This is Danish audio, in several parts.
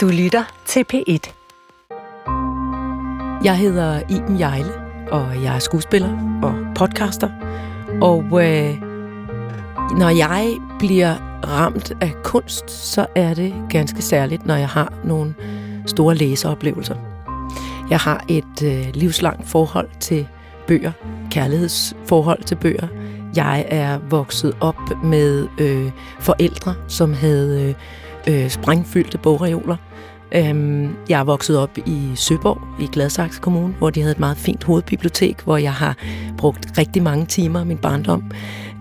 Du lytter til P1. Jeg hedder Iben Jejle, og jeg er skuespiller og podcaster. Og øh, når jeg bliver ramt af kunst, så er det ganske særligt, når jeg har nogle store læseoplevelser. Jeg har et øh, livslangt forhold til bøger, kærlighedsforhold til bøger. Jeg er vokset op med øh, forældre, som havde øh, øh sprængfyldte bogreoler. Øhm, jeg er vokset op i Søborg i Gladsaxe Kommune, hvor de havde et meget fint hovedbibliotek, hvor jeg har brugt rigtig mange timer af min barndom.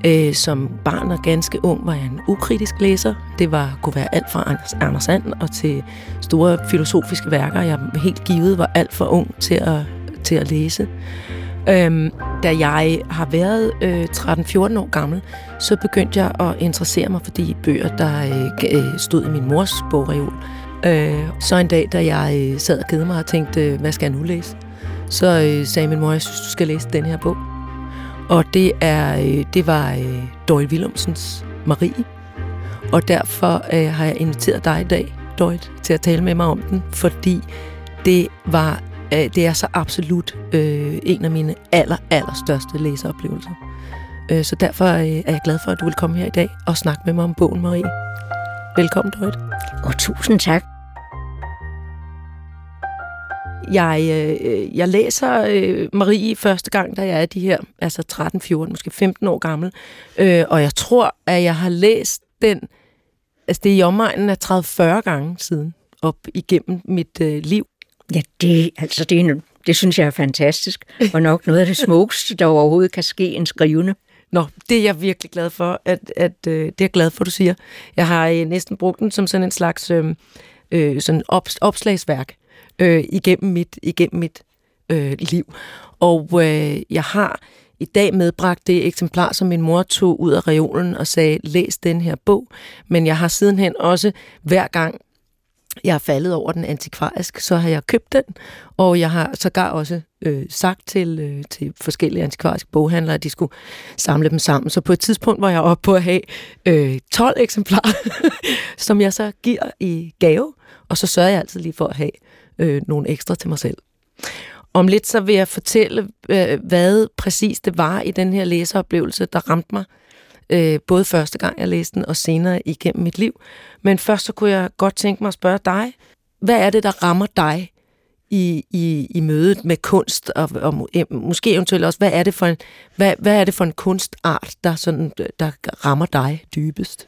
Øh, som barn og ganske ung var jeg en ukritisk læser. Det var, kunne være alt fra Anders, Anders And og til store filosofiske værker. Jeg helt givet var alt for ung til at, til at læse. Øhm, da jeg har været øh, 13-14 år gammel, så begyndte jeg at interessere mig for de bøger, der øh, øh stod i min mors bogreol. Øh, så en dag, da jeg øh, sad og kedede mig og tænkte, hvad skal jeg nu læse? Så øh, sagde min mor, jeg synes, du skal læse den her bog. Og det, er, øh, det var øh, Doyle Willumsens Marie. Og derfor øh, har jeg inviteret dig i dag, Doyle, til at tale med mig om den, fordi det var øh, det er så absolut øh, en af mine aller, aller største læseoplevelser. Øh, så derfor øh, er jeg glad for, at du vil komme her i dag og snakke med mig om bogen, Marie. Velkommen, Dorit. Og tusind tak. Jeg, øh, jeg læser øh, Marie første gang, da jeg er de her, altså 13, 14, måske 15 år gammel. Øh, og jeg tror, at jeg har læst den, altså det er i omegnen af 30-40 gange siden, op igennem mit øh, liv. Ja, det, altså det, er, det synes jeg er fantastisk, og nok noget af det smukkeste, der overhovedet kan ske en skrivende. Nå, det er jeg virkelig glad for, at, at øh, det er jeg glad for, du siger. Jeg har øh, næsten brugt den som sådan en slags øh, øh, sådan op, opslagsværk øh, igennem mit, igennem mit øh, liv. Og øh, jeg har i dag medbragt det eksemplar, som min mor tog ud af reolen og sagde, læs den her bog. Men jeg har sidenhen også hver gang jeg er faldet over den antikvarisk, så har jeg købt den, og jeg har sågar også øh, sagt til, øh, til forskellige antikvariske boghandlere, at de skulle samle dem sammen. Så på et tidspunkt var jeg oppe på at have øh, 12 eksemplarer, som jeg så giver i gave, og så sørger jeg altid lige for at have øh, nogle ekstra til mig selv. Om lidt så vil jeg fortælle, øh, hvad præcis det var i den her læseoplevelse, der ramte mig øh, både første gang jeg læste den, og senere igennem mit liv. Men først så kunne jeg godt tænke mig at spørge dig, hvad er det, der rammer dig i, i, i mødet med kunst, og, og måske eventuelt også, hvad er det for en, hvad, hvad er det for en kunstart, der, sådan, der rammer dig dybest?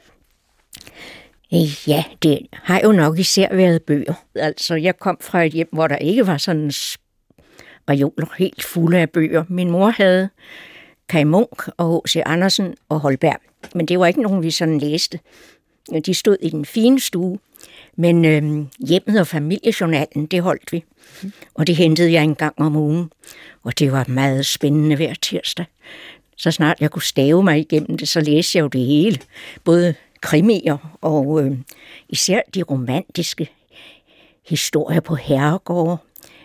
Øh, ja, det har jo nok især været bøger. Altså, jeg kom fra et hjem, hvor der ikke var sådan reoler helt fulde af bøger. Min mor havde Kai Munk og H.C. Andersen og Holberg. Men det var ikke nogen, vi sådan læste. De stod i den fine stue, men øh, hjemmet og familiejournalen, det holdt vi. Og det hentede jeg en gang om ugen. Og det var meget spændende hver tirsdag. Så snart jeg kunne stave mig igennem det, så læste jeg jo det hele. Både krimier og øh, især de romantiske historier på herregårde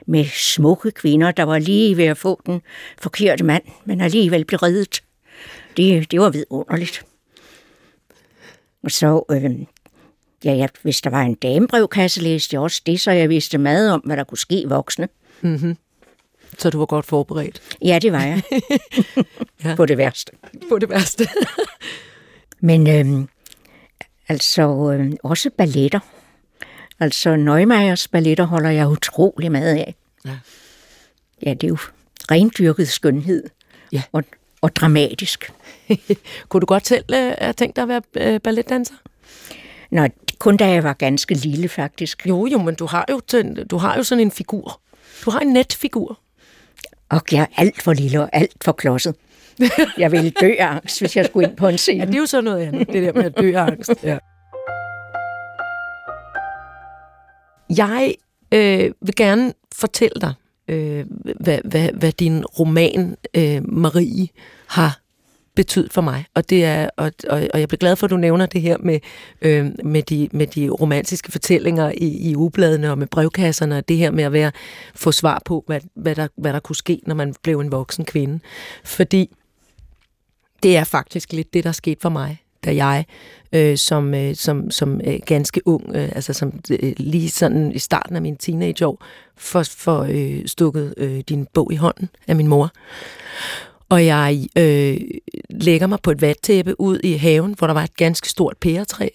med smukke kvinder, der var lige ved at få den forkerte mand, men alligevel blev reddet. Det, det var vidunderligt. Og så, øh, ja, ja, hvis der var en damebrevkasse, læste jeg også det, så jeg vidste meget om, hvad der kunne ske voksne. Mm-hmm. Så du var godt forberedt? Ja, det var jeg. ja. På det værste. På det værste. Men øh, altså øh, også balletter. Altså Neumeyers balletter holder jeg utrolig meget af. Ja. Ja, det er jo rendyrket skønhed. Ja. Og, og dramatisk. Kunne du godt selv uh, have tænkt dig at være uh, balletdanser? Nej, kun da jeg var ganske lille, faktisk. Jo, jo, men du har jo, du har jo sådan en figur. Du har en netfigur. Og jeg er alt for lille og alt for klodset. Jeg ville dø af angst, hvis jeg skulle ind på en scene. Ja, det er jo så noget andet, det der med at dø af angst. Ja. Jeg øh, vil gerne fortælle dig, øh, hvad, hvad, hvad din roman øh, Marie har betydet for mig. Og, det er, og, og, og jeg bliver glad for, at du nævner det her med, øh, med, de, med de romantiske fortællinger i, i ubladene og med brevkasserne, og det her med at være, få svar på, hvad, hvad, der, hvad der kunne ske, når man blev en voksen kvinde. Fordi det er faktisk lidt det, der skete for mig da jeg øh, som, øh, som, som øh, ganske ung, øh, altså som øh, lige sådan i starten af min teenageår, for, for øh, stukket øh, din bog i hånden af min mor. Og jeg øh, lægger mig på et vattæppe ud i haven, hvor der var et ganske stort pæretræ,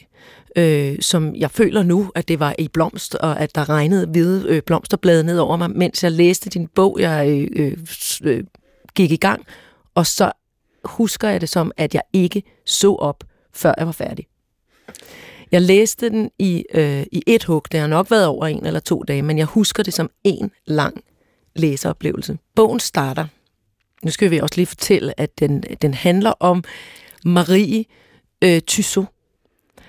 øh, som jeg føler nu, at det var i blomst, og at der regnede hvide øh, blomsterblade ned over mig, mens jeg læste din bog, jeg øh, øh, øh, gik i gang. Og så husker jeg det som, at jeg ikke så op, før jeg var færdig. Jeg læste den i, øh, i et hug. Det har nok været over en eller to dage, men jeg husker det som en lang læseoplevelse. Bogen starter. Nu skal vi også lige fortælle, at den, den handler om Marie øh, Tysot,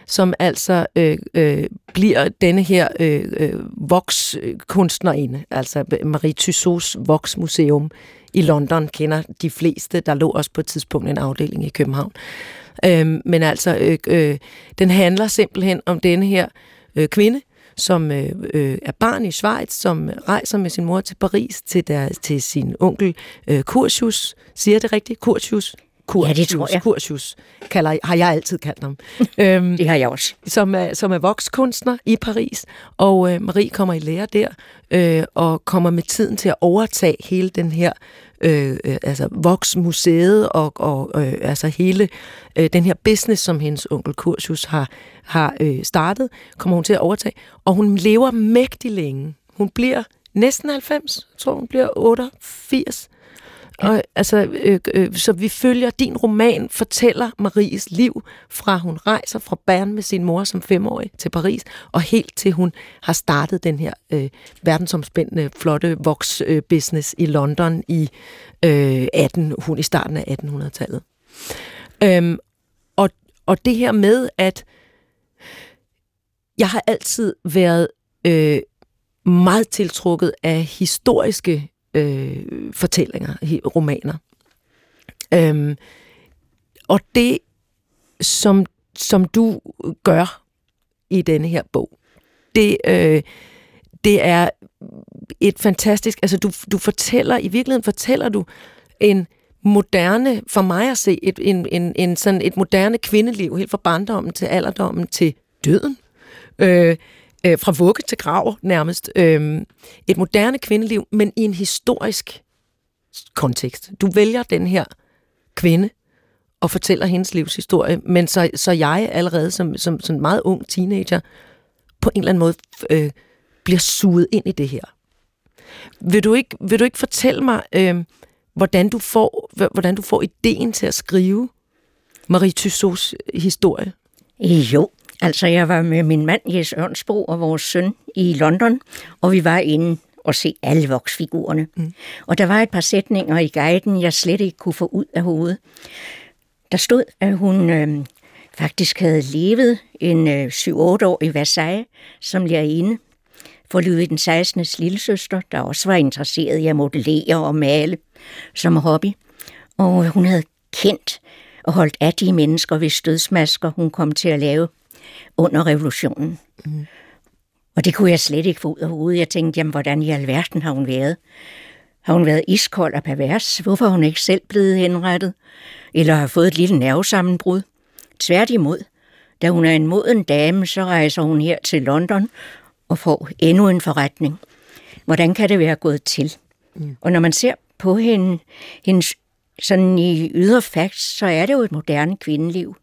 som altså øh, øh, bliver denne her øh, øh, vokskunstnerinde, altså Marie Tussaud's Voksmuseum i London, kender de fleste. Der lå også på et tidspunkt en afdeling i København. Øh, men altså, øh, øh, den handler simpelthen om denne her øh, kvinde, som øh, øh, er barn i Schweiz, som rejser med sin mor til Paris til, der, til sin onkel øh, Curtius. Siger det rigtigt? Curtius? Kursius, ja, det tror jeg. Kursius kalder, har jeg altid kaldt ham. øhm, det har jeg også. Som er, som er vokskunstner i Paris, og øh, Marie kommer i lære der, øh, og kommer med tiden til at overtage hele den her øh, øh, altså voksmuseet og, og øh, altså hele øh, den her business, som hendes onkel Kursius har, har øh, startet, kommer hun til at overtage. Og hun lever mægtig længe. Hun bliver næsten 90, jeg tror hun bliver 88. Og, altså, øh, øh, så vi følger, din roman fortæller Maries liv, fra hun rejser fra Bern med sin mor som femårig til Paris, og helt til hun har startet den her øh, verdensomspændende, flotte voks-business øh, i London i, øh, 18, hun, i starten af 1800-tallet. Øhm, og, og det her med, at jeg har altid været øh, meget tiltrukket af historiske øh, fortællinger, romaner. Øhm, og det, som, som du gør i denne her bog, det, øh, det er et fantastisk... Altså, du, du fortæller, i virkeligheden fortæller du en moderne, for mig at se, et, en, en, en sådan et moderne kvindeliv, helt fra barndommen til alderdommen til døden. Øh, øh, fra vugge til grav nærmest. Øh, et moderne kvindeliv, men i en historisk kontekst. Du vælger den her kvinde og fortæller hendes livshistorie, men så, så jeg allerede som, som, som meget ung teenager på en eller anden måde øh, bliver suget ind i det her. Vil du ikke, vil du ikke fortælle mig, øh, hvordan, du får, hvordan du får ideen til at skrive Marie Tussauds historie? Jo, Altså, jeg var med min mand, Jes Ørnsbro, og vores søn i London, og vi var inde og se alle voksfigurerne. Mm. Og der var et par sætninger i guiden, jeg slet ikke kunne få ud af hovedet. Der stod, at hun øh, faktisk havde levet en øh, 7-8 år i Versailles som lærerinde for Louis den 16. lille søster, der også var interesseret i at modellere og male som hobby. Og hun havde kendt og holdt af de mennesker, hvis dødsmasker hun kom til at lave under revolutionen. Mm. Og det kunne jeg slet ikke få ud af hovedet. Jeg tænkte, jamen, hvordan i alverden har hun været? Har hun været iskold og pervers? Hvorfor har hun ikke selv blevet henrettet? Eller har fået et lille nervesammenbrud? Tværtimod, da hun er en moden dame, så rejser hun her til London og får endnu en forretning. Hvordan kan det være gået til? Mm. Og når man ser på hende, hendes sådan i ydre facts, så er det jo et moderne kvindeliv.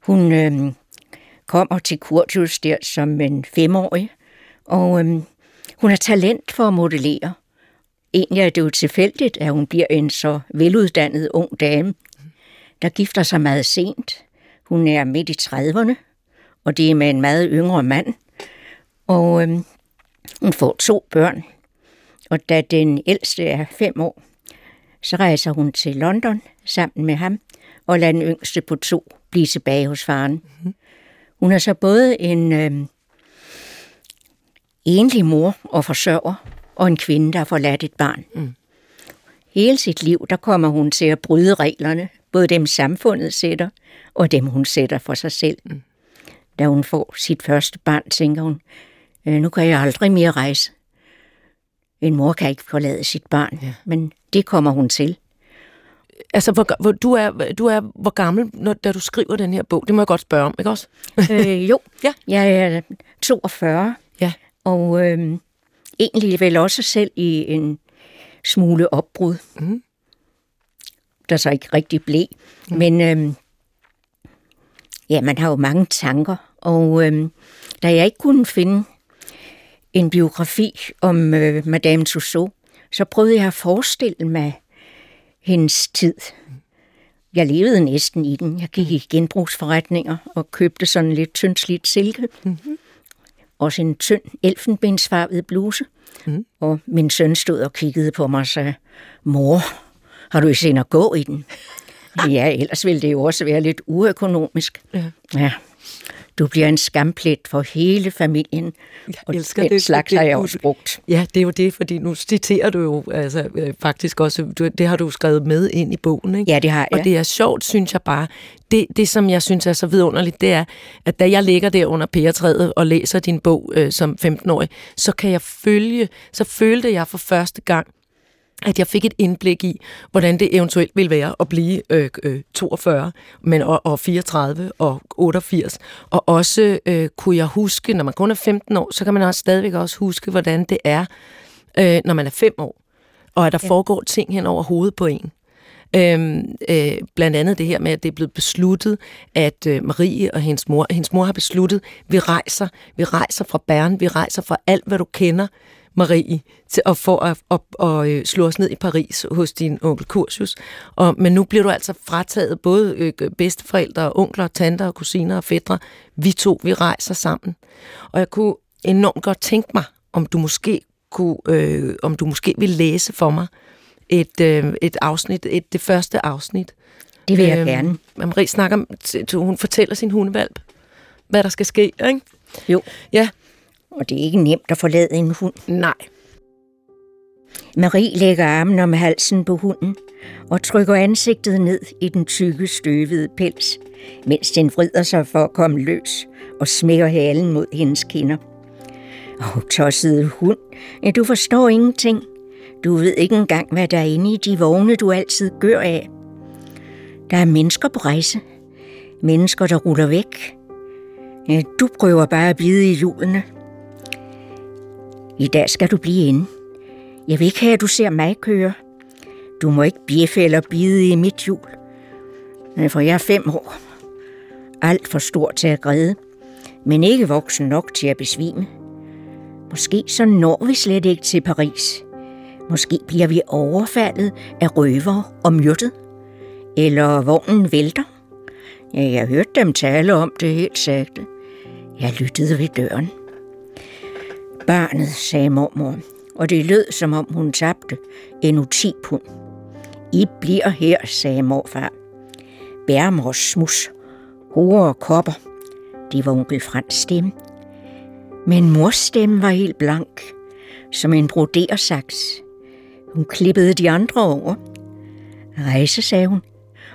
Hun øh, kommer til Kurtius der som en femårig, og øhm, hun har talent for at modellere. Egentlig er det jo tilfældigt, at hun bliver en så veluddannet ung dame, der gifter sig meget sent. Hun er midt i 30'erne, og det er med en meget yngre mand. Og øhm, hun får to børn, og da den ældste er fem år, så rejser hun til London sammen med ham, og lader den yngste på to blive tilbage hos faren. Mm-hmm. Hun er så både en øh, enlig mor og forsørger, og en kvinde, der har forladt et barn. Mm. Hele sit liv, der kommer hun til at bryde reglerne, både dem samfundet sætter, og dem hun sætter for sig selv. Mm. Da hun får sit første barn, tænker hun, øh, nu kan jeg aldrig mere rejse. En mor kan ikke forlade sit barn, ja. men det kommer hun til. Altså, hvor, hvor, du, er, du er hvor gammel, når, da du skriver den her bog? Det må jeg godt spørge om, ikke også? øh, jo, Ja. jeg er 42, Ja. og øh, egentlig vel også selv i en smule opbrud, Mhm. der så ikke rigtig blev. Mm. Men øh, ja, man har jo mange tanker, og øh, da jeg ikke kunne finde en biografi om øh, Madame Tussauds, så prøvede jeg at forestille mig hendes tid. Jeg levede næsten i den. Jeg gik i genbrugsforretninger og købte sådan lidt tyndslidt silke. Mm-hmm. Også en tynd elfenbensfarvet bluse. Mm. Og min søn stod og kiggede på mig og sagde, mor, har du ikke set at gå i den? ja, ellers ville det jo også være lidt uøkonomisk. Ja. ja. Du bliver en skamplet for hele familien, Jeg og elsker den det, slags det- har jeg også brugt. Ja, det er jo det, fordi nu citerer du jo altså, øh, faktisk også, du, det har du skrevet med ind i bogen, ikke? Ja, det har jeg. Og det er sjovt, synes jeg bare. Det, det, som jeg synes er så vidunderligt, det er, at da jeg ligger der under pæretræet og læser din bog øh, som 15-årig, så kan jeg følge, så følte jeg for første gang, at jeg fik et indblik i, hvordan det eventuelt ville være at blive øh, øh, 42, men og, og 34 og 88. Og også øh, kunne jeg huske, når man kun er 15 år, så kan man også stadigvæk også huske, hvordan det er, øh, når man er 5 år, og at der ja. foregår ting hen over hovedet på en. Øhm, øh, blandt andet det her med, at det er blevet besluttet, at øh, Marie og hendes mor, hendes mor har besluttet, vi rejser, vi rejser fra Bern, vi rejser fra alt, hvad du kender, Marie, til at få at, at, at øh, slå os ned i Paris hos din onkel Curtius. Og, men nu bliver du altså frataget både øh, bedsteforældre, onkler, tanter og kusiner og fædre. Vi to, vi rejser sammen. Og jeg kunne enormt godt tænke mig, om du måske kunne, øh, om du måske vil læse for mig et, øh, et afsnit, et, det første afsnit. Det vil jeg Øhm, gerne. Marie snakker, hun fortæller sin hundevalp, hvad der skal ske, ikke? Jo. Ja. Og det er ikke nemt at forlade en hund. Nej. Marie lægger armen om halsen på hunden og trykker ansigtet ned i den tykke, støvede pels, mens den vrider sig for at komme løs og smækker halen mod hendes kinder. Åh, tossede hund, ja, du forstår ingenting. Du ved ikke engang, hvad der er inde i de vogne, du altid gør af. Der er mennesker på rejse. Mennesker, der ruller væk. Ja, du prøver bare at bide i hjulene. I dag skal du blive inde. Jeg vil ikke have, at du ser mig køre. Du må ikke bjeffe eller bide i mit hjul. Men For jeg er fem år. Alt for stor til at græde, men ikke voksen nok til at besvime. Måske så når vi slet ikke til Paris. Måske bliver vi overfaldet af røver og myrdet. Eller vognen vælter. Ja, jeg hørte dem tale om det helt sagte. Jeg lyttede ved døren. Barnet, sagde mormor, og det lød, som om hun tabte endnu 10 pund. I bliver her, sagde morfar. Bærmors smus, hoveder og kopper. Det var onkel Frans stemme. Men mors stemme var helt blank, som en brodersaks. Hun klippede de andre over. Rejse, sagde hun,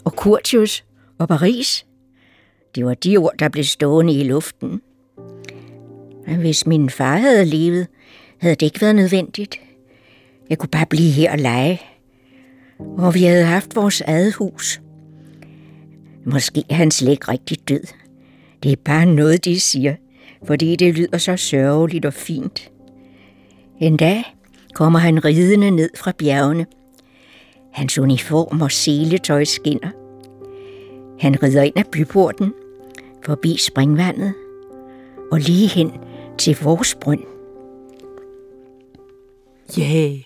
og Curtius og Paris. Det var de ord, der blev stående i luften. Men hvis min far havde levet, havde det ikke været nødvendigt. Jeg kunne bare blive her og lege. Og vi havde haft vores eget hus. Måske er han slet ikke rigtig død. Det er bare noget, de siger, fordi det lyder så sørgeligt og fint. En dag kommer han ridende ned fra bjergene. Hans uniform og seletøj skinner. Han rider ind ad byporten, forbi springvandet og lige hen til vores brønd. Yeah.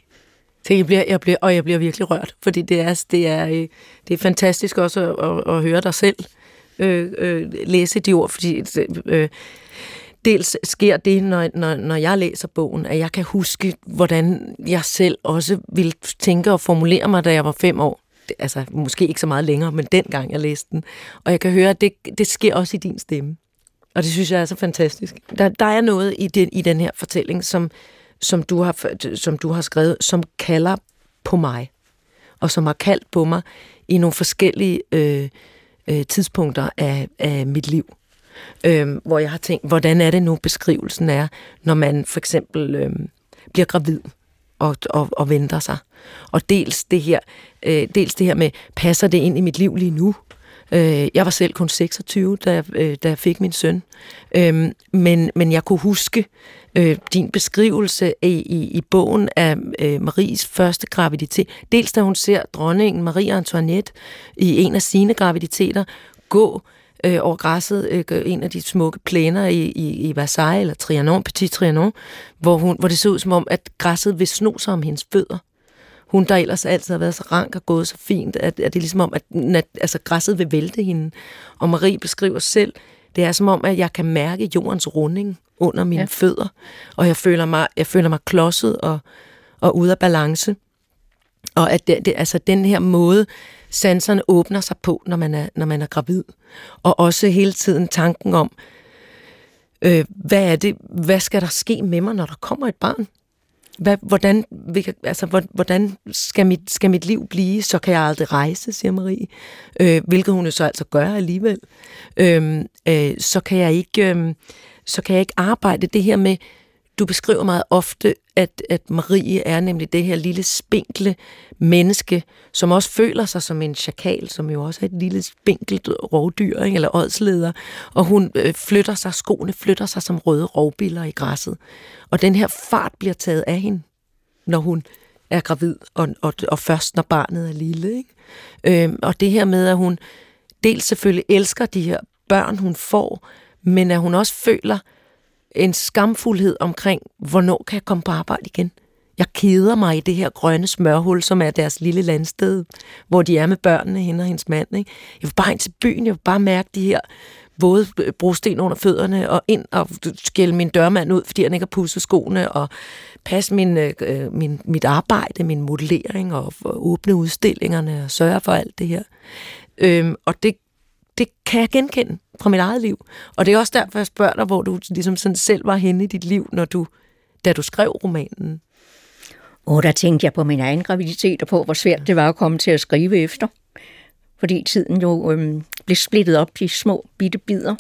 Så jeg bliver, jeg bliver, og jeg bliver virkelig rørt, fordi det er, det er, øh, det er fantastisk også at, at, at høre dig selv øh, øh, læse de ord, fordi øh, dels sker det, når, når, når jeg læser bogen, at jeg kan huske, hvordan jeg selv også ville tænke og formulere mig, da jeg var fem år. Altså, måske ikke så meget længere, men dengang jeg læste den. Og jeg kan høre, at det, det sker også i din stemme. Og det synes jeg er så fantastisk. Der, der er noget i den, i den her fortælling, som, som, du har, som du har skrevet, som kalder på mig. Og som har kaldt på mig i nogle forskellige øh, øh, tidspunkter af, af mit liv. Øh, hvor jeg har tænkt, hvordan er det nu beskrivelsen er, når man for eksempel øh, bliver gravid. og, og, og venter sig. Og dels det her, øh, dels det her med, passer det ind i mit liv lige nu? Øh, jeg var selv kun 26, da øh, da jeg fik min søn. Øh, men, men jeg kunne huske øh, din beskrivelse i, i, i bogen af øh, Maries første graviditet. Dels da hun ser dronningen Marie Antoinette i en af sine graviditeter gå øh, over græsset, øh, en af de smukke plæner i, i, i Versailles, eller Trianon, Petit Trianon, hvor, hun, hvor det så ud som om, at græsset vil sno sig om hendes fødder. Hun, der ellers altid har været så rank og gået så fint, at, at det er ligesom om, at, at altså, græsset vil vælte hende. Og Marie beskriver selv, det er som om, at jeg kan mærke jordens runding under mine ja. fødder, og jeg føler mig, jeg føler mig klodset og, og ude af balance. Og at det, det, altså den her måde, sanserne åbner sig på, når man er, når man er gravid. Og også hele tiden tanken om, øh, hvad er det, hvad skal der ske med mig, når der kommer et barn? Hvad, hvordan, altså, hvordan skal, mit, skal mit liv blive, så kan jeg aldrig rejse, siger Marie. Øh, hvilket hun jo så altså gør alligevel. Øh, øh, så, kan jeg ikke, øh, så kan jeg ikke arbejde det her med, du beskriver meget ofte, at, at Marie er nemlig det her lille spinkle menneske, som også føler sig som en chakal, som jo også er et lille spinkelt rovdyr, ikke? eller ådsleder. Og hun øh, flytter sig, skoene flytter sig som røde rovbiller i græsset. Og den her fart bliver taget af hende, når hun er gravid, og, og, og først når barnet er lille. Ikke? Øhm, og det her med, at hun dels selvfølgelig elsker de her børn, hun får, men at hun også føler, en skamfuldhed omkring, hvornår kan jeg komme på arbejde igen? Jeg keder mig i det her grønne smørhul, som er deres lille landsted, hvor de er med børnene, hende og hendes mand. Ikke? Jeg vil bare ind til byen, jeg vil bare mærke de her våde brosten under fødderne, og ind og skælde min dørmand ud, fordi han ikke har pudset skoene, og passe min, øh, øh, min, mit arbejde, min modellering, og åbne udstillingerne, og sørge for alt det her. Øhm, og det det kan jeg genkende fra mit eget liv. Og det er også derfor, jeg spørger dig, hvor du ligesom sådan selv var henne i dit liv, når du, da du skrev romanen. Og der tænkte jeg på min egen graviditet og på, hvor svært det var at komme til at skrive efter. Fordi tiden jo øhm, blev splittet op i små bitte bidder.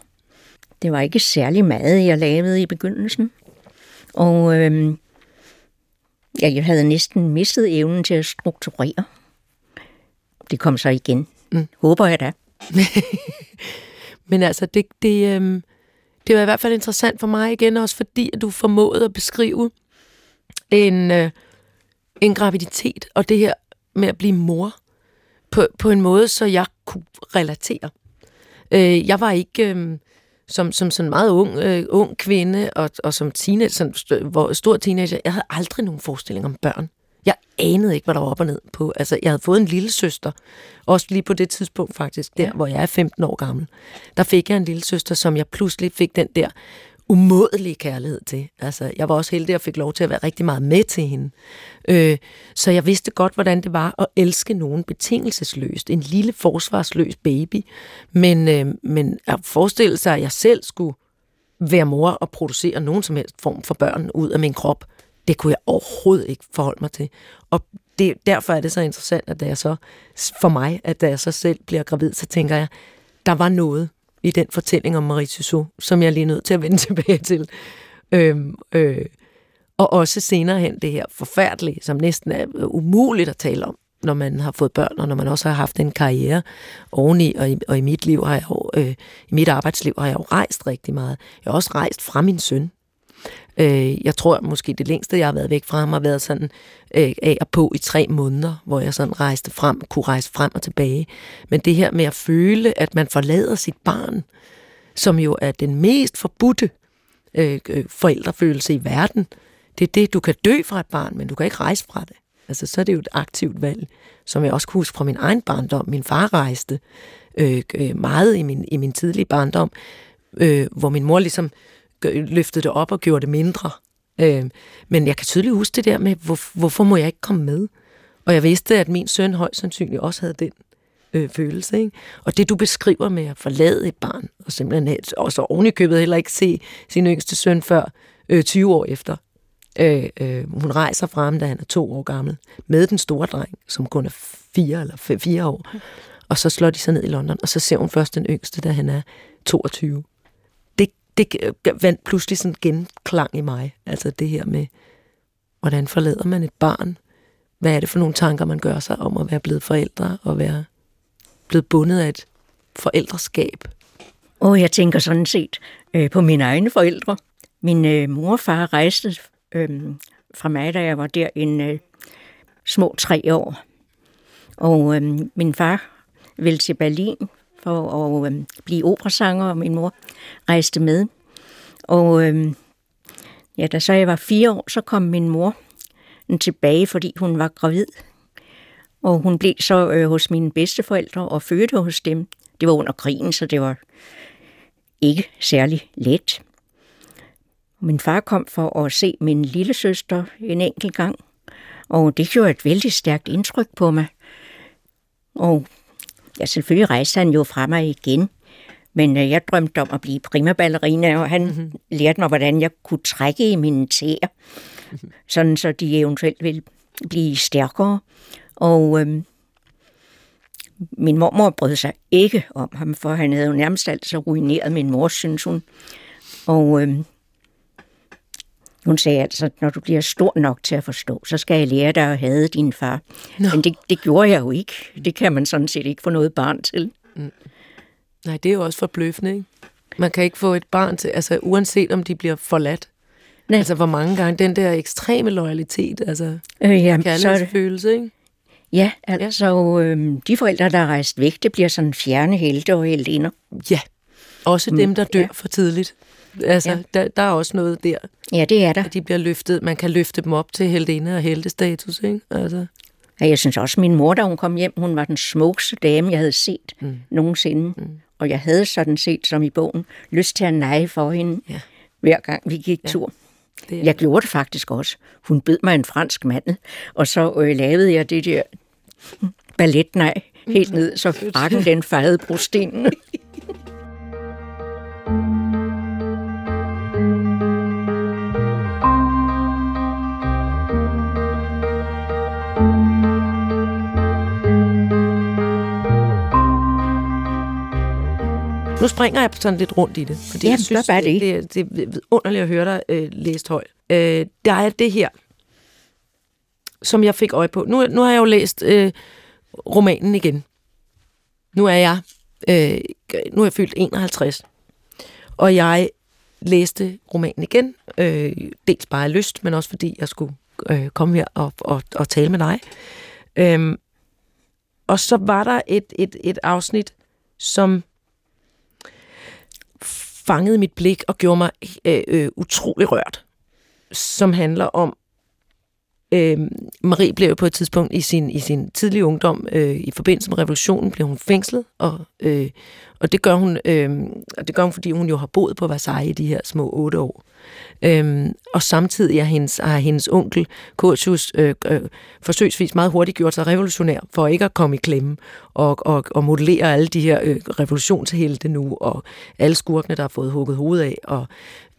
Det var ikke særlig meget, jeg lavede i begyndelsen. Og øhm, ja, jeg havde næsten mistet evnen til at strukturere. Det kom så igen. Mm. Håber jeg da. Men altså, det, det, øhm, det var i hvert fald interessant for mig igen, også fordi at du formåede at beskrive en, øh, en graviditet, og det her med at blive mor, på, på en måde, så jeg kunne relatere. Øh, jeg var ikke... Øh, som, som sådan meget ung, øh, ung kvinde, og, og som teenager, sådan st- stor teenager, jeg havde aldrig nogen forestilling om børn. Jeg anede ikke, hvad der var op og ned på. Altså, jeg havde fået en lille søster, også lige på det tidspunkt faktisk, der ja. hvor jeg er 15 år gammel. Der fik jeg en lille søster, som jeg pludselig fik den der umådelige kærlighed til. Altså, jeg var også heldig og fik lov til at være rigtig meget med til hende. Øh, så jeg vidste godt, hvordan det var at elske nogen betingelsesløst. En lille forsvarsløs baby. Men, øh, men at forestille sig, at jeg selv skulle være mor og producere nogen som helst form for børn ud af min krop, det kunne jeg overhovedet ikke forholde mig til. Og det, derfor er det så interessant, at da jeg så, for mig, at da jeg så selv bliver gravid, så tænker jeg, der var noget i den fortælling om Marie Tissot, som jeg lige er nødt til at vende tilbage til. Øhm, øh, og også senere hen det her forfærdelige, som næsten er øh, umuligt at tale om, når man har fået børn, og når man også har haft en karriere oveni, og i, og i mit liv har jeg jo, øh, i mit arbejdsliv har jeg jo rejst rigtig meget. Jeg har også rejst fra min søn, Øh, jeg tror måske det længste, jeg har været væk fra ham, har været sådan øh, af og på i tre måneder, hvor jeg sådan rejste frem, kunne rejse frem og tilbage. Men det her med at føle, at man forlader sit barn, som jo er den mest forbudte øh, øh forældrefølelse i verden, det er det, du kan dø fra et barn, men du kan ikke rejse fra det. Altså, så er det jo et aktivt valg, som jeg også kunne huske fra min egen barndom. Min far rejste øh, øh meget i min, i min tidlige barndom, øh, hvor min mor ligesom løftede det op og gjorde det mindre. Øh, men jeg kan tydeligt huske det der med, hvor, hvorfor må jeg ikke komme med? Og jeg vidste, at min søn højst sandsynligt også havde den øh, følelse. Ikke? Og det, du beskriver med at forlade et barn, og simpelthen og så ovenikøbet heller ikke se sin yngste søn før øh, 20 år efter. Øh, øh, hun rejser frem, da han er to år gammel, med den store dreng, som kun er fire eller fire år. Og så slår de sig ned i London, og så ser hun først den yngste, da han er 22 det vandt pludselig sådan genklang i mig. Altså det her med, hvordan forlader man et barn? Hvad er det for nogle tanker, man gør sig om at være blevet forældre og være blevet bundet af et forældreskab? Og jeg tænker sådan set øh, på mine egne forældre. Min øh, mor og far rejste øh, fra mig, da jeg var der en øh, små tre år. Og øh, min far ville til Berlin for at øh, blive operasanger, og min mor rejste med. Og øh, ja, da så jeg var fire år, så kom min mor tilbage, fordi hun var gravid. Og hun blev så øh, hos mine bedsteforældre og fødte hos dem. Det var under krigen, så det var ikke særlig let. Min far kom for at se min lille søster en enkelt gang, og det gjorde et vældig stærkt indtryk på mig. Og ja, selvfølgelig rejste han jo fra mig igen, men øh, jeg drømte om at blive primaballerina, og han mm-hmm. lærte mig, hvordan jeg kunne trække i mine tæer, mm-hmm. sådan så de eventuelt ville blive stærkere. Og øhm, min mormor brød sig ikke om ham, for han havde jo nærmest altså ruineret min mor, synes hun. Og øhm, hun sagde altså, når du bliver stor nok til at forstå, så skal jeg lære dig at have din far. Nå. Men det, det gjorde jeg jo ikke. Det kan man sådan set ikke få noget barn til. Mm. Nej, det er jo også forbløffende, ikke? Man kan ikke få et barn til, altså uanset om de bliver forladt. Nej. Altså hvor mange gange den der ekstreme loyalitet, altså øh, ja, kærlighedsfølelse, ikke? Ja, altså øh, de forældre, der er rejst væk, det bliver sådan fjerne helte og heldinder. Ja, også dem, der dør ja. for tidligt. Altså, ja. der, der er også noget der. Ja, det er der. At de bliver løftet, man kan løfte dem op til heldinde og heldestatus, ikke? Altså. Ja, jeg synes også, at min mor, da hun kom hjem, hun var den smukkeste dame, jeg havde set mm. nogensinde. Mm. Og jeg havde sådan set, som i bogen, lyst til at neje for hende, ja. hver gang vi gik ja. tur. Det jeg gjorde det faktisk også. Hun bød mig en fransk mandel, og så øh, lavede jeg det der balletnej helt ned, så frakken den fejede brostenen. Nu springer jeg sådan lidt rundt i det, fordi ja, jeg synes, det, det, det, det er underligt at høre dig øh, læst højt. Øh, der er det her, som jeg fik øje på. Nu, nu har jeg jo læst øh, romanen igen. Nu er jeg øh, nu er jeg fyldt 51, og jeg læste romanen igen, øh, dels bare af lyst, men også fordi jeg skulle øh, komme her og, og, og tale med dig. Øh, og så var der et, et, et afsnit, som fangede mit blik og gjorde mig øh, øh, utrolig rørt, som handler om, øh, Marie blev på et tidspunkt i sin, i sin tidlige ungdom, øh, i forbindelse med revolutionen, blev hun fængslet, og, øh, og det gør hun, øh, og det gør hun, fordi hun jo har boet på Versailles i de her små otte år. Øhm, og samtidig er hendes, har hendes onkel, Kurtius, øh, øh, forsøgsvis meget hurtigt gjort sig revolutionær, for ikke at komme i klemme, og, og, og modellere alle de her øh, revolutionshelte nu, og alle skurkene, der har fået hugget hovedet af. Og,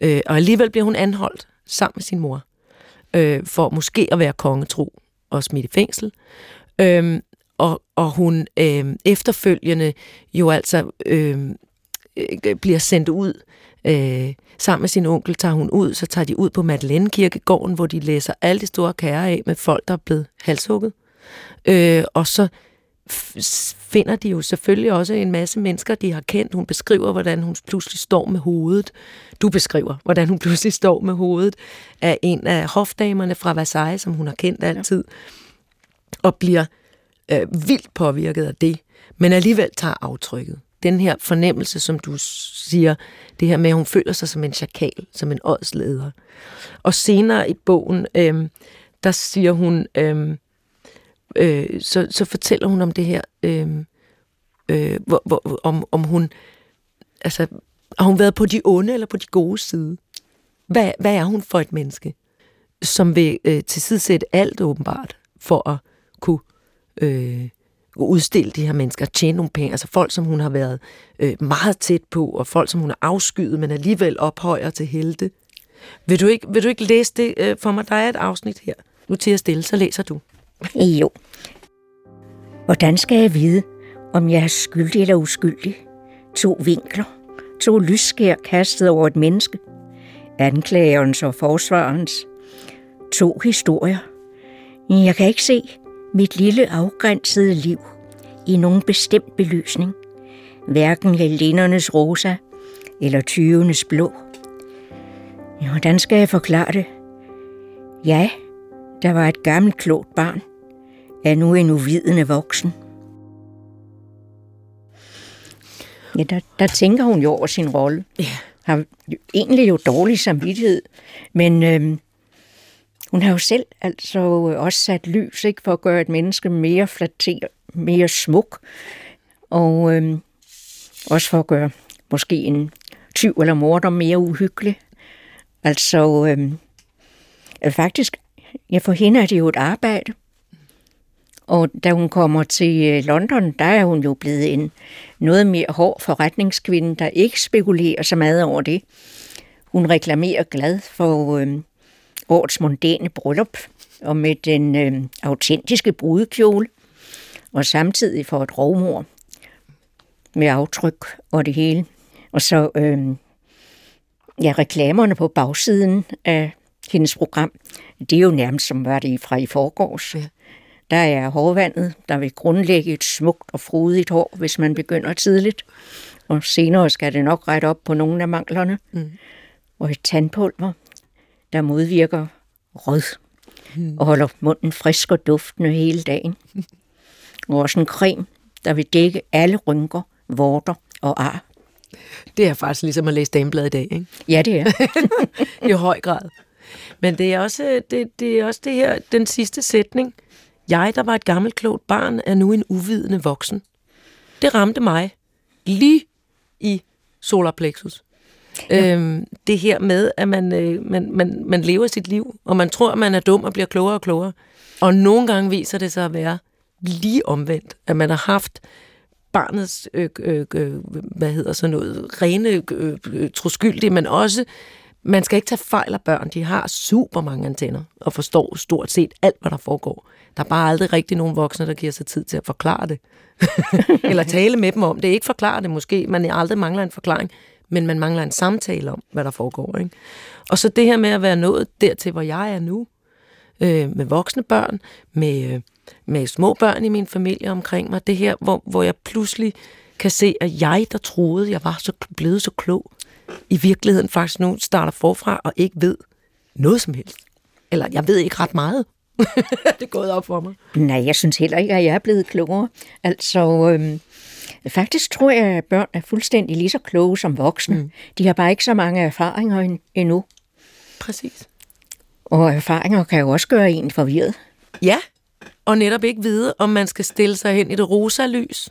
øh, og alligevel bliver hun anholdt sammen med sin mor, øh, for måske at være kongetro og smidt i fængsel. Øh, og, og hun øh, efterfølgende jo altså øh, øh, bliver sendt ud øh, sammen med sin onkel tager hun ud, så tager de ud på Madeleine Kirkegården, hvor de læser alle de store kære af med folk, der er blevet halshugget. Øh, og så finder de jo selvfølgelig også en masse mennesker, de har kendt. Hun beskriver, hvordan hun pludselig står med hovedet. Du beskriver, hvordan hun pludselig står med hovedet af en af hofdamerne fra Versailles, som hun har kendt altid, og bliver øh, vildt påvirket af det, men alligevel tager aftrykket den her fornemmelse, som du siger, det her med, at hun føler sig som en chakal, som en ådsleder. Og senere i bogen, øh, der siger hun, øh, øh, så, så fortæller hun om det her, øh, øh, hvor, hvor, om, om hun, altså, har hun været på de onde eller på de gode side? Hvad, hvad er hun for et menneske, som vil øh, tilsidesætte alt åbenbart, for at kunne øh, udstille de her mennesker, tjene nogle penge, altså folk, som hun har været øh, meget tæt på, og folk, som hun har afskyet, men alligevel ophøjer til helte. Vil du ikke, vil du ikke læse det øh, for mig? Der er et afsnit her. Nu til at stille, så læser du. Jo. Hvordan skal jeg vide, om jeg er skyldig eller uskyldig? To vinkler, to lysskær kastet over et menneske, anklagerens og forsvarens, To historier. Jeg kan ikke se mit lille afgrænsede liv i nogen bestemt belysning. Hverken Helenernes rosa eller tyvenes blå. Hvordan skal jeg forklare det? Ja, der var et gammelt klogt barn, er nu en uvidende voksen. Ja, der, der tænker hun jo over sin rolle. Ja. Har egentlig jo dårlig samvittighed, men øhm, hun har jo selv altså også sat lys ikke, for at gøre et menneske mere flatteret, mere smuk, og øhm, også for at gøre måske en tyv eller morder mere uhyggelig. Altså, øhm, faktisk, ja, for hende er det jo et arbejde. Og da hun kommer til øh, London, der er hun jo blevet en noget mere hård forretningskvinde, der ikke spekulerer så meget over det. Hun reklamerer glad for øh, årets mondæne bryllup, og med den øh, autentiske brudekjole, og samtidig for et rovmor med aftryk og det hele. Og så øh, ja, reklamerne på bagsiden af hendes program, det er jo nærmest som var det fra i forgårs. Ja. Der er hårvandet, der vil grundlægge et smukt og frodigt hår, hvis man begynder tidligt. Og senere skal det nok rette op på nogle af manglerne. Mm. Og et tandpulver, der modvirker rød mm. og holder munden frisk og duftende hele dagen. og også en creme, der vil dække alle rynker, vorter og ar. Det er faktisk ligesom at læse Dameblad i dag, ikke? Ja, det er. I høj grad. Men det er også det, det, er også det her, den sidste sætning. Jeg, der var et gammelt klogt barn, er nu en uvidende voksen. Det ramte mig lige i solarplexus. Ja. Øhm, det her med, at man, øh, man, man, man lever sit liv, og man tror, at man er dum og bliver klogere og klogere. Og nogle gange viser det sig at være lige omvendt, at man har haft barnets, øh, øh, øh, hvad hedder sådan noget, rene øh, øh, troskyldige, men også man skal ikke tage fejl af børn. De har super mange antenner og forstår stort set alt, hvad der foregår. Der er bare aldrig rigtig nogen voksne, der giver sig tid til at forklare det. Eller tale med dem om det. Ikke forklare det måske. Man aldrig mangler en forklaring, men man mangler en samtale om, hvad der foregår. Ikke? Og så det her med at være nået dertil, hvor jeg er nu, øh, med voksne børn, med, øh, med små børn i min familie omkring mig. Det her, hvor, hvor jeg pludselig kan se, at jeg, der troede, jeg var så blevet så klog, i virkeligheden faktisk nu starter forfra og ikke ved noget som helst. Eller jeg ved ikke ret meget. det er gået op for mig. Nej, jeg synes heller ikke, at jeg er blevet klogere. Altså, øhm, faktisk tror jeg, at børn er fuldstændig lige så kloge som voksne. Mm. De har bare ikke så mange erfaringer endnu. Præcis. Og erfaringer kan jo også gøre en forvirret. Ja, og netop ikke vide, om man skal stille sig hen i det rosa lys.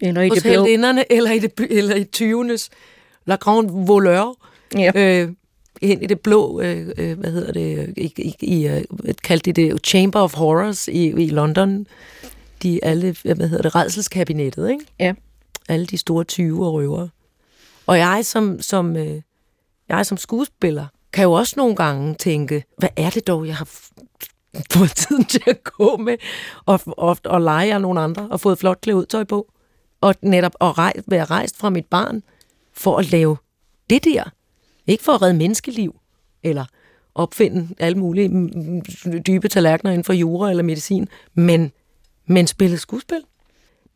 Eller i det blå. eller i, det, eller i 20'ernes La Grande Voleur. Ja. Øh, hen i det blå, øh, øh, hvad hedder det, i, i, i øh, kaldte de det Chamber of Horrors i, i London. De alle, hvad hedder det, redselskabinettet, ikke? Ja. Alle de store 20 og røvere. Og jeg som, som, øh, jeg som skuespiller kan jo også nogle gange tænke, hvad er det dog, jeg har fået tiden til at gå med, og, og, og lege af nogle andre, og fået flot klædt tøj på, og netop at rej, være rejst fra mit barn, for at lave det der. Ikke for at redde menneskeliv, eller opfinde alle mulige dybe tallerkener inden for jura eller medicin, men, men spille skuespil.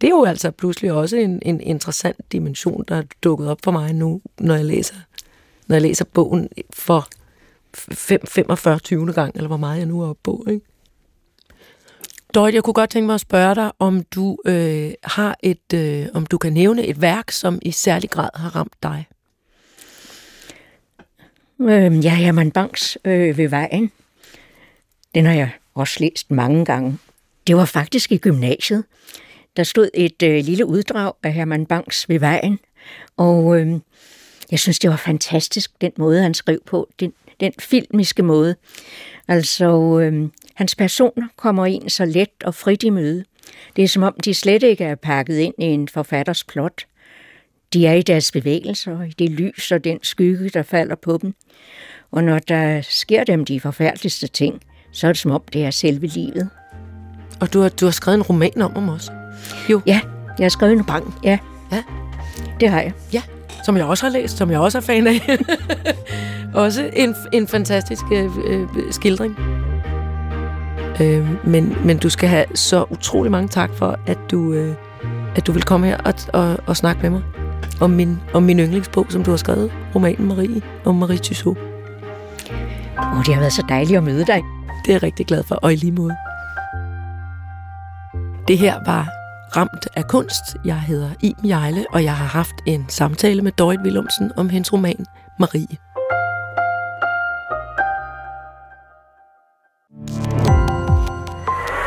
Det er jo altså pludselig også en, en interessant dimension, der er dukket op for mig nu, når jeg læser, når jeg læser bogen for 45 20. gang, eller hvor meget jeg nu er oppe på. Ikke? Dorit, jeg kunne godt tænke mig at spørge dig, om du øh, har et, øh, om du kan nævne et værk, som i særlig grad har ramt dig. Øh, ja, Herman Banks øh, ved vejen. Den har jeg også læst mange gange. Det var faktisk i gymnasiet. Der stod et øh, lille uddrag af Herman Banks ved vejen, og øh, jeg synes, det var fantastisk, den måde, han skrev på, den, den filmiske måde. Altså, øh, hans personer kommer ind så let og frit i møde. Det er som om, de slet ikke er pakket ind i en forfatters plot. De er i deres bevægelser, i det lys og den skygge, der falder på dem. Og når der sker dem de forfærdeligste ting, så er det som om, det er selve livet. Og du har, du har skrevet en roman om ham også? Jo. Ja, jeg har skrevet en Bang. Ja, Ja, det har jeg. ja. Som jeg også har læst, som jeg også er fan af. også en, en fantastisk øh, øh, skildring. Øh, men, men du skal have så utrolig mange tak for, at du, øh, at du vil komme her og, og, og snakke med mig om min, om min yndlingsbog, som du har skrevet, romanen Marie, om Marie Tissot. Og det har været så dejligt at møde dig. Det er jeg rigtig glad for, og i lige måde. Det her var Ramt af kunst. Jeg hedder Iben Jejle, og jeg har haft en samtale med Dorit Willumsen om hendes roman Marie.